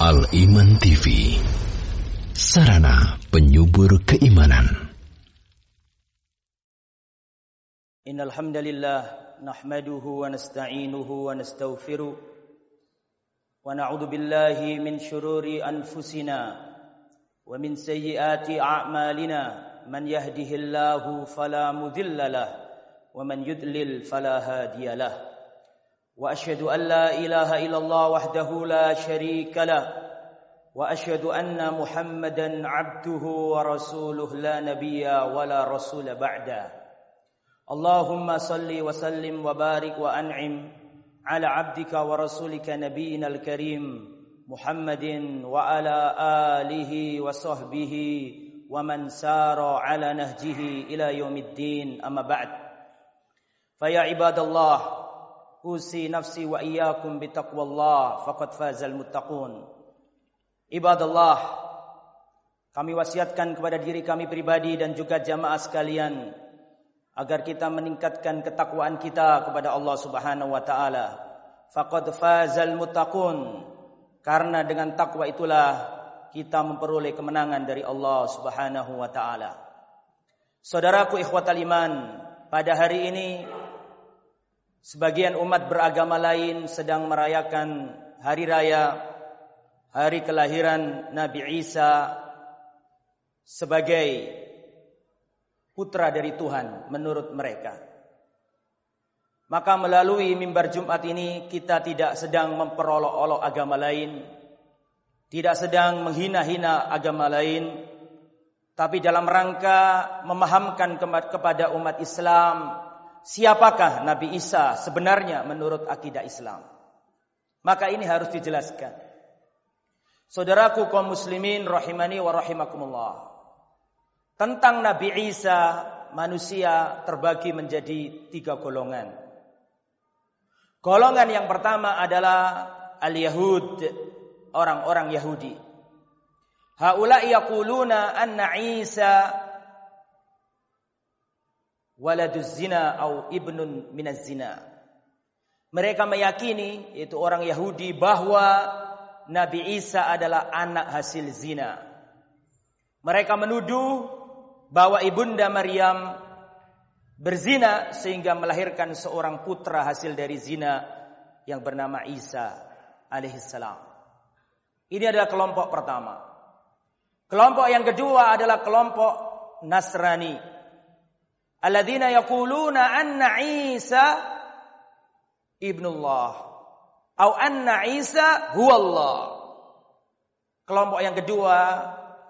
Al-Iman TV Sarana penyubur keimanan Innal hamdalillah nahmaduhu wa nasta'inuhu wa nastaghfiruh wa na'udzu billahi min shururi anfusina wa min sayyiati a'malina man yahdihillahu fala mudilla lahu wa man yudlil fala hadiya lahu وأشهد أن لا إله إلا الله وحده لا شريك له وأشهد أن محمدا عبده ورسوله لا نبي ولا رسول بعده. اللهم صل وسلم وبارك وأنعم على عبدك ورسولك نبينا الكريم محمد وعلى آله وصحبه ومن سار على نهجه إلى يوم الدين. أما بعد فيا عباد الله usi nafsi wa iyyakum bitaqwallah faqad fazal muttaqun. Ibadallah, kami wasiatkan kepada diri kami pribadi dan juga jamaah sekalian agar kita meningkatkan ketakwaan kita kepada Allah Subhanahu wa taala. Faqad fazal muttaqun. Karena dengan takwa itulah kita memperoleh kemenangan dari Allah Subhanahu wa taala. Saudaraku ikhwatal iman, pada hari ini Sebagian umat beragama lain sedang merayakan hari raya hari kelahiran Nabi Isa sebagai putra dari Tuhan menurut mereka. Maka melalui mimbar Jumat ini kita tidak sedang memperolok-olok agama lain, tidak sedang menghina-hina agama lain, tapi dalam rangka memahamkan kepada umat Islam siapakah Nabi Isa sebenarnya menurut akidah Islam. Maka ini harus dijelaskan. Saudaraku kaum muslimin rahimani wa rahimakumullah. Tentang Nabi Isa manusia terbagi menjadi tiga golongan. Golongan yang pertama adalah al-Yahud, orang-orang Yahudi. Haula yaquluna anna Isa waladuz zina au ibnun minaz zina. Mereka meyakini itu orang Yahudi bahwa Nabi Isa adalah anak hasil zina. Mereka menuduh bahwa ibunda Maryam berzina sehingga melahirkan seorang putra hasil dari zina yang bernama Isa alaihissalam. Ini adalah kelompok pertama. Kelompok yang kedua adalah kelompok Nasrani alladzina yaquluna anna Isa ibnullah atau anna Isa huwallah. Kelompok yang kedua,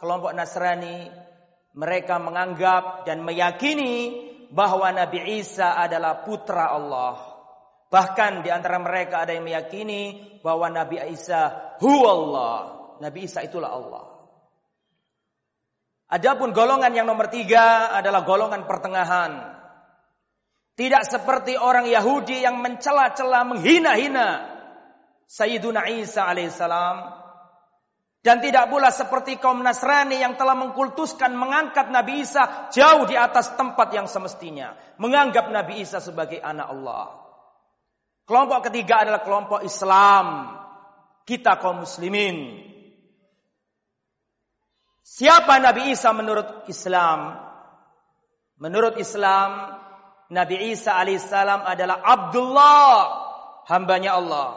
kelompok Nasrani, mereka menganggap dan meyakini bahwa Nabi Isa adalah putra Allah. Bahkan di antara mereka ada yang meyakini bahwa Nabi Isa huwallah. Nabi Isa itulah Allah. Adapun golongan yang nomor tiga adalah golongan pertengahan. Tidak seperti orang Yahudi yang mencela-cela, menghina-hina Sayyiduna Isa alaihissalam. Dan tidak pula seperti kaum Nasrani yang telah mengkultuskan, mengangkat Nabi Isa jauh di atas tempat yang semestinya. Menganggap Nabi Isa sebagai anak Allah. Kelompok ketiga adalah kelompok Islam. Kita kaum muslimin Siapa Nabi Isa menurut Islam? Menurut Islam, Nabi Isa alaihissalam adalah Abdullah, hambanya Allah.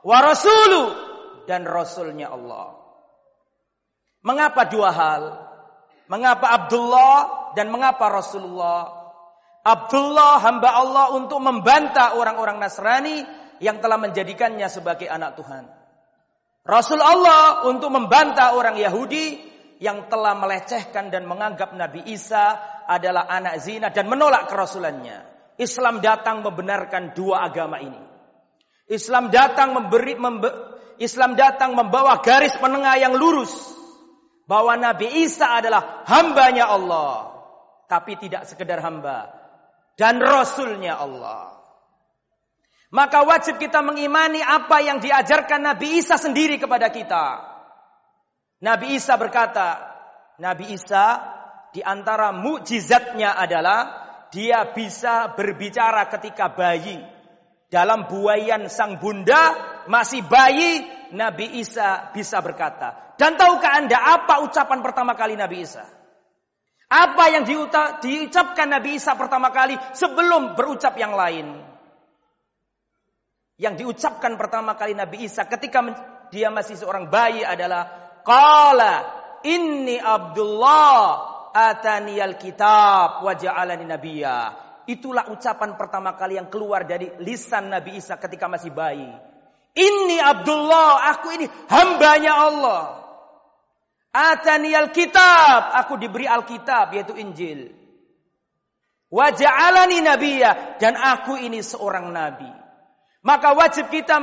Wa Rasulu, dan Rasulnya Allah. Mengapa dua hal? Mengapa Abdullah dan mengapa Rasulullah? Abdullah hamba Allah untuk membantah orang-orang Nasrani yang telah menjadikannya sebagai anak Tuhan. Rasul Allah untuk membantah orang Yahudi yang telah melecehkan dan menganggap Nabi Isa adalah anak zina dan menolak kerasulannya. Islam datang membenarkan dua agama ini. Islam datang memberi membe, Islam datang membawa garis penengah yang lurus bahwa Nabi Isa adalah hambanya Allah, tapi tidak sekedar hamba dan rasulnya Allah. Maka wajib kita mengimani apa yang diajarkan Nabi Isa sendiri kepada kita. Nabi Isa berkata, Nabi Isa di antara mukjizatnya adalah dia bisa berbicara ketika bayi. Dalam buayan sang bunda masih bayi Nabi Isa bisa berkata. Dan tahukah Anda apa ucapan pertama kali Nabi Isa? Apa yang diucapkan Nabi Isa pertama kali sebelum berucap yang lain? Yang diucapkan pertama kali Nabi Isa ketika dia masih seorang bayi adalah Qala inni Abdullah atani kitab wa ja'alani nabiyya. Itulah ucapan pertama kali yang keluar dari lisan Nabi Isa ketika masih bayi. Ini Abdullah, aku ini hambanya Allah. Atani kitab, aku diberi Alkitab yaitu Injil. Waja'alani nabiyya dan aku ini seorang nabi. Maka wajib kita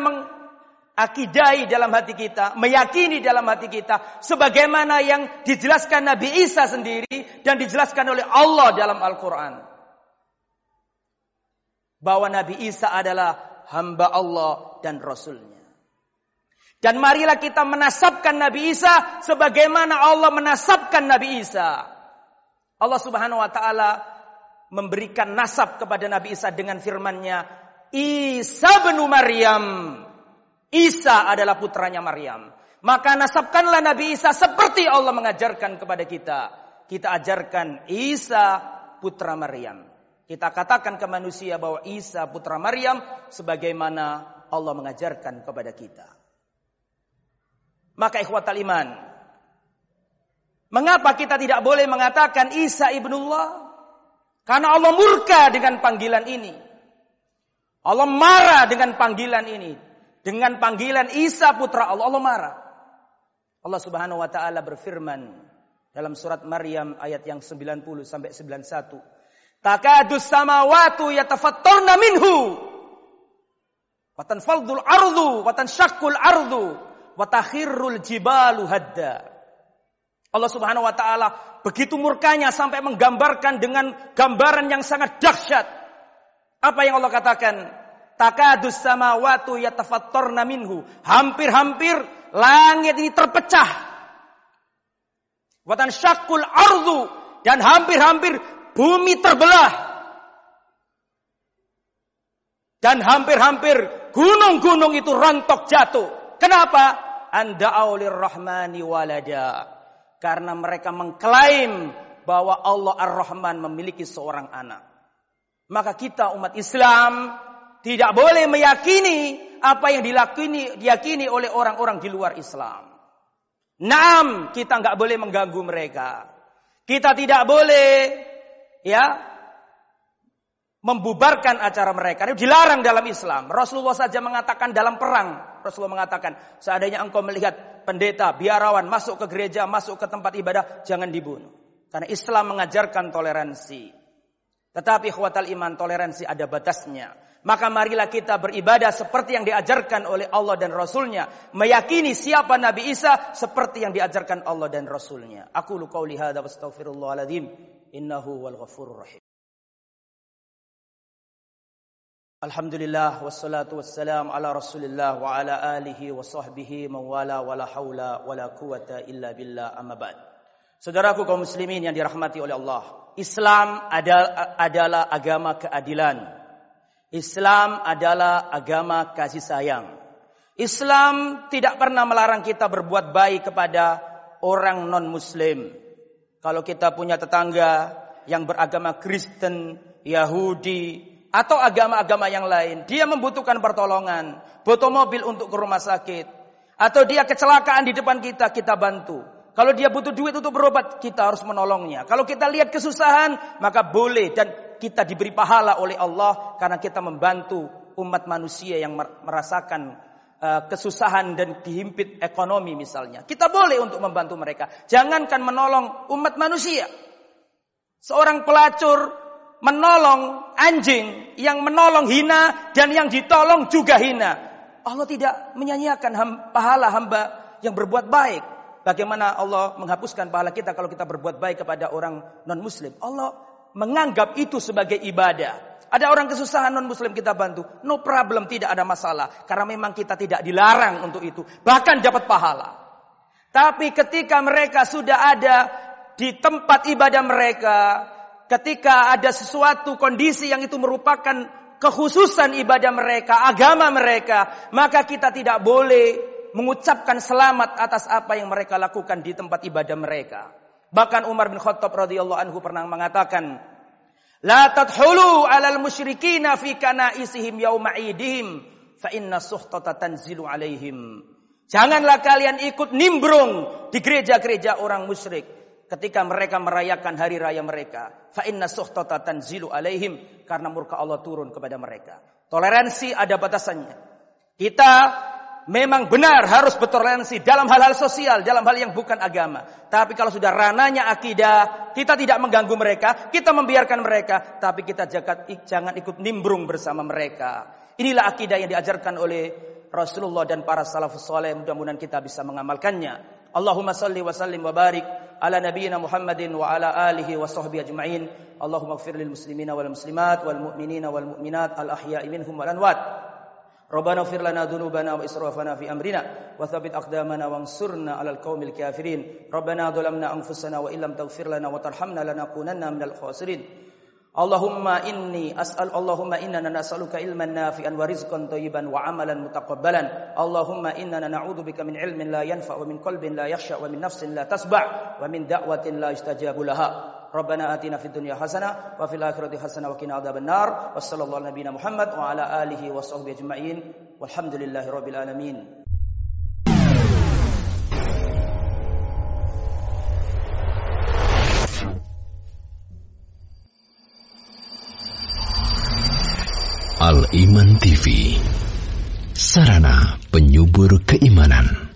mengakidai dalam hati kita, meyakini dalam hati kita sebagaimana yang dijelaskan Nabi Isa sendiri dan dijelaskan oleh Allah dalam Al-Qur'an. Bahwa Nabi Isa adalah hamba Allah dan Rasulnya. Dan marilah kita menasabkan Nabi Isa sebagaimana Allah menasabkan Nabi Isa. Allah Subhanahu wa taala memberikan nasab kepada Nabi Isa dengan firman-Nya, Isa bin Maryam. Isa adalah putranya Maryam. Maka nasabkanlah Nabi Isa seperti Allah mengajarkan kepada kita. Kita ajarkan Isa putra Maryam. Kita katakan ke manusia bahwa Isa putra Maryam sebagaimana Allah mengajarkan kepada kita. Maka ikhwatal iman. Mengapa kita tidak boleh mengatakan Isa ibnullah? Karena Allah murka dengan panggilan ini. Allah marah dengan panggilan ini. Dengan panggilan Isa putra Allah, Allah marah. Allah Subhanahu wa taala berfirman dalam surat Maryam ayat yang 90 sampai 91. Takadus samawatu yatafattarna minhu. Watan faldul ardu, watan syakul ardu, watakhirul jibalu hadda. Allah Subhanahu wa taala begitu murkanya sampai menggambarkan dengan gambaran yang sangat dahsyat. Apa yang Allah katakan? Takadus samawatu yatafattarna minhu. Hampir-hampir langit ini terpecah. Watan syakul ardu dan hampir-hampir bumi terbelah. Dan hampir-hampir gunung-gunung itu rontok jatuh. Kenapa? anda aulir rahmani walada. Karena mereka mengklaim bahwa Allah Ar-Rahman memiliki seorang anak. Maka kita umat Islam tidak boleh meyakini apa yang dilakini, diyakini oleh orang-orang di luar Islam. Naam, kita nggak boleh mengganggu mereka. Kita tidak boleh ya membubarkan acara mereka. Ini dilarang dalam Islam. Rasulullah saja mengatakan dalam perang Rasulullah mengatakan, seandainya engkau melihat pendeta, biarawan masuk ke gereja, masuk ke tempat ibadah, jangan dibunuh. Karena Islam mengajarkan toleransi. Tetapi khawatal iman toleransi ada batasnya. Maka marilah kita beribadah seperti yang diajarkan oleh Allah dan Rasulnya. Meyakini siapa Nabi Isa seperti yang diajarkan Allah dan Rasulnya. Aku lu qauli hadha wa astaghfirullahaladzim. Innahu wal ghafurur rahim. Alhamdulillah wassalatu wassalam ala Rasulillah wa ala alihi wa sahbihi mawala wala haula wala quwata illa billah amma ba'd. Saudaraku kaum muslimin yang dirahmati oleh Allah, Islam adalah agama keadilan. Islam adalah agama kasih sayang. Islam tidak pernah melarang kita berbuat baik kepada orang non muslim. Kalau kita punya tetangga yang beragama Kristen, Yahudi, atau agama-agama yang lain, dia membutuhkan pertolongan, butuh mobil untuk ke rumah sakit, atau dia kecelakaan di depan kita, kita bantu. Kalau dia butuh duit untuk berobat, kita harus menolongnya. Kalau kita lihat kesusahan, maka boleh dan kita diberi pahala oleh Allah karena kita membantu umat manusia yang merasakan uh, kesusahan dan dihimpit ekonomi misalnya. Kita boleh untuk membantu mereka. Jangankan menolong umat manusia. Seorang pelacur menolong anjing, yang menolong hina dan yang ditolong juga hina. Allah tidak menyanyiakan pahala hamba yang berbuat baik. Bagaimana Allah menghapuskan pahala kita kalau kita berbuat baik kepada orang non muslim? Allah menganggap itu sebagai ibadah. Ada orang kesusahan non muslim kita bantu, no problem, tidak ada masalah karena memang kita tidak dilarang untuk itu, bahkan dapat pahala. Tapi ketika mereka sudah ada di tempat ibadah mereka, ketika ada sesuatu kondisi yang itu merupakan kekhususan ibadah mereka, agama mereka, maka kita tidak boleh mengucapkan selamat atas apa yang mereka lakukan di tempat ibadah mereka. Bahkan Umar bin Khattab radhiyallahu anhu pernah mengatakan, "La tadhulu 'alal musyrikina fi kanaisihim yauma 'idihim fa inna suhtata tanzilu 'alaihim." Janganlah kalian ikut nimbrung di gereja-gereja orang musyrik ketika mereka merayakan hari raya mereka. Fa inna suhtata tanzilu alaihim karena murka Allah turun kepada mereka. Toleransi ada batasannya. Kita memang benar harus bertoleransi dalam hal-hal sosial, dalam hal yang bukan agama. Tapi kalau sudah rananya akidah, kita tidak mengganggu mereka, kita membiarkan mereka, tapi kita jangan ikut nimbrung bersama mereka. Inilah akidah yang diajarkan oleh Rasulullah dan para salafus saleh mudah-mudahan kita bisa mengamalkannya. Allahumma salli wa sallim wa barik ala nabiyyina Muhammadin wa ala alihi wa sahbihi ajma'in. Allahumma ighfir lil muslimina wal muslimat wal mu'minina wal mu'minat al ahya'i minhum wal amwat. ربنا اغفر لنا ذنوبنا وإسرافنا في أمرنا وثبت أقدامنا وانصرنا على القوم الكافرين. ربنا ظلمنا أنفسنا وإن لم تغفر لنا وترحمنا لنكونن من الخاسرين. اللهم إني أسأل اللهم إننا نسألك علما نافعا ورزقا طيبا وعملا متقبلا. اللهم إننا نعوذ بك من علم لا ينفع ومن قلب لا يخشع ومن نفس لا تسبع ومن دعوة لا يستجاب لها. ربنا آتنا في الدنيا حسنة وفي الآخرة حسنة وقنا عذاب النار وصلى الله على نبينا محمد وعلى آله وصحبه أجمعين والحمد لله رب العالمين. Al Iman TV Sarana penyubur keimanan.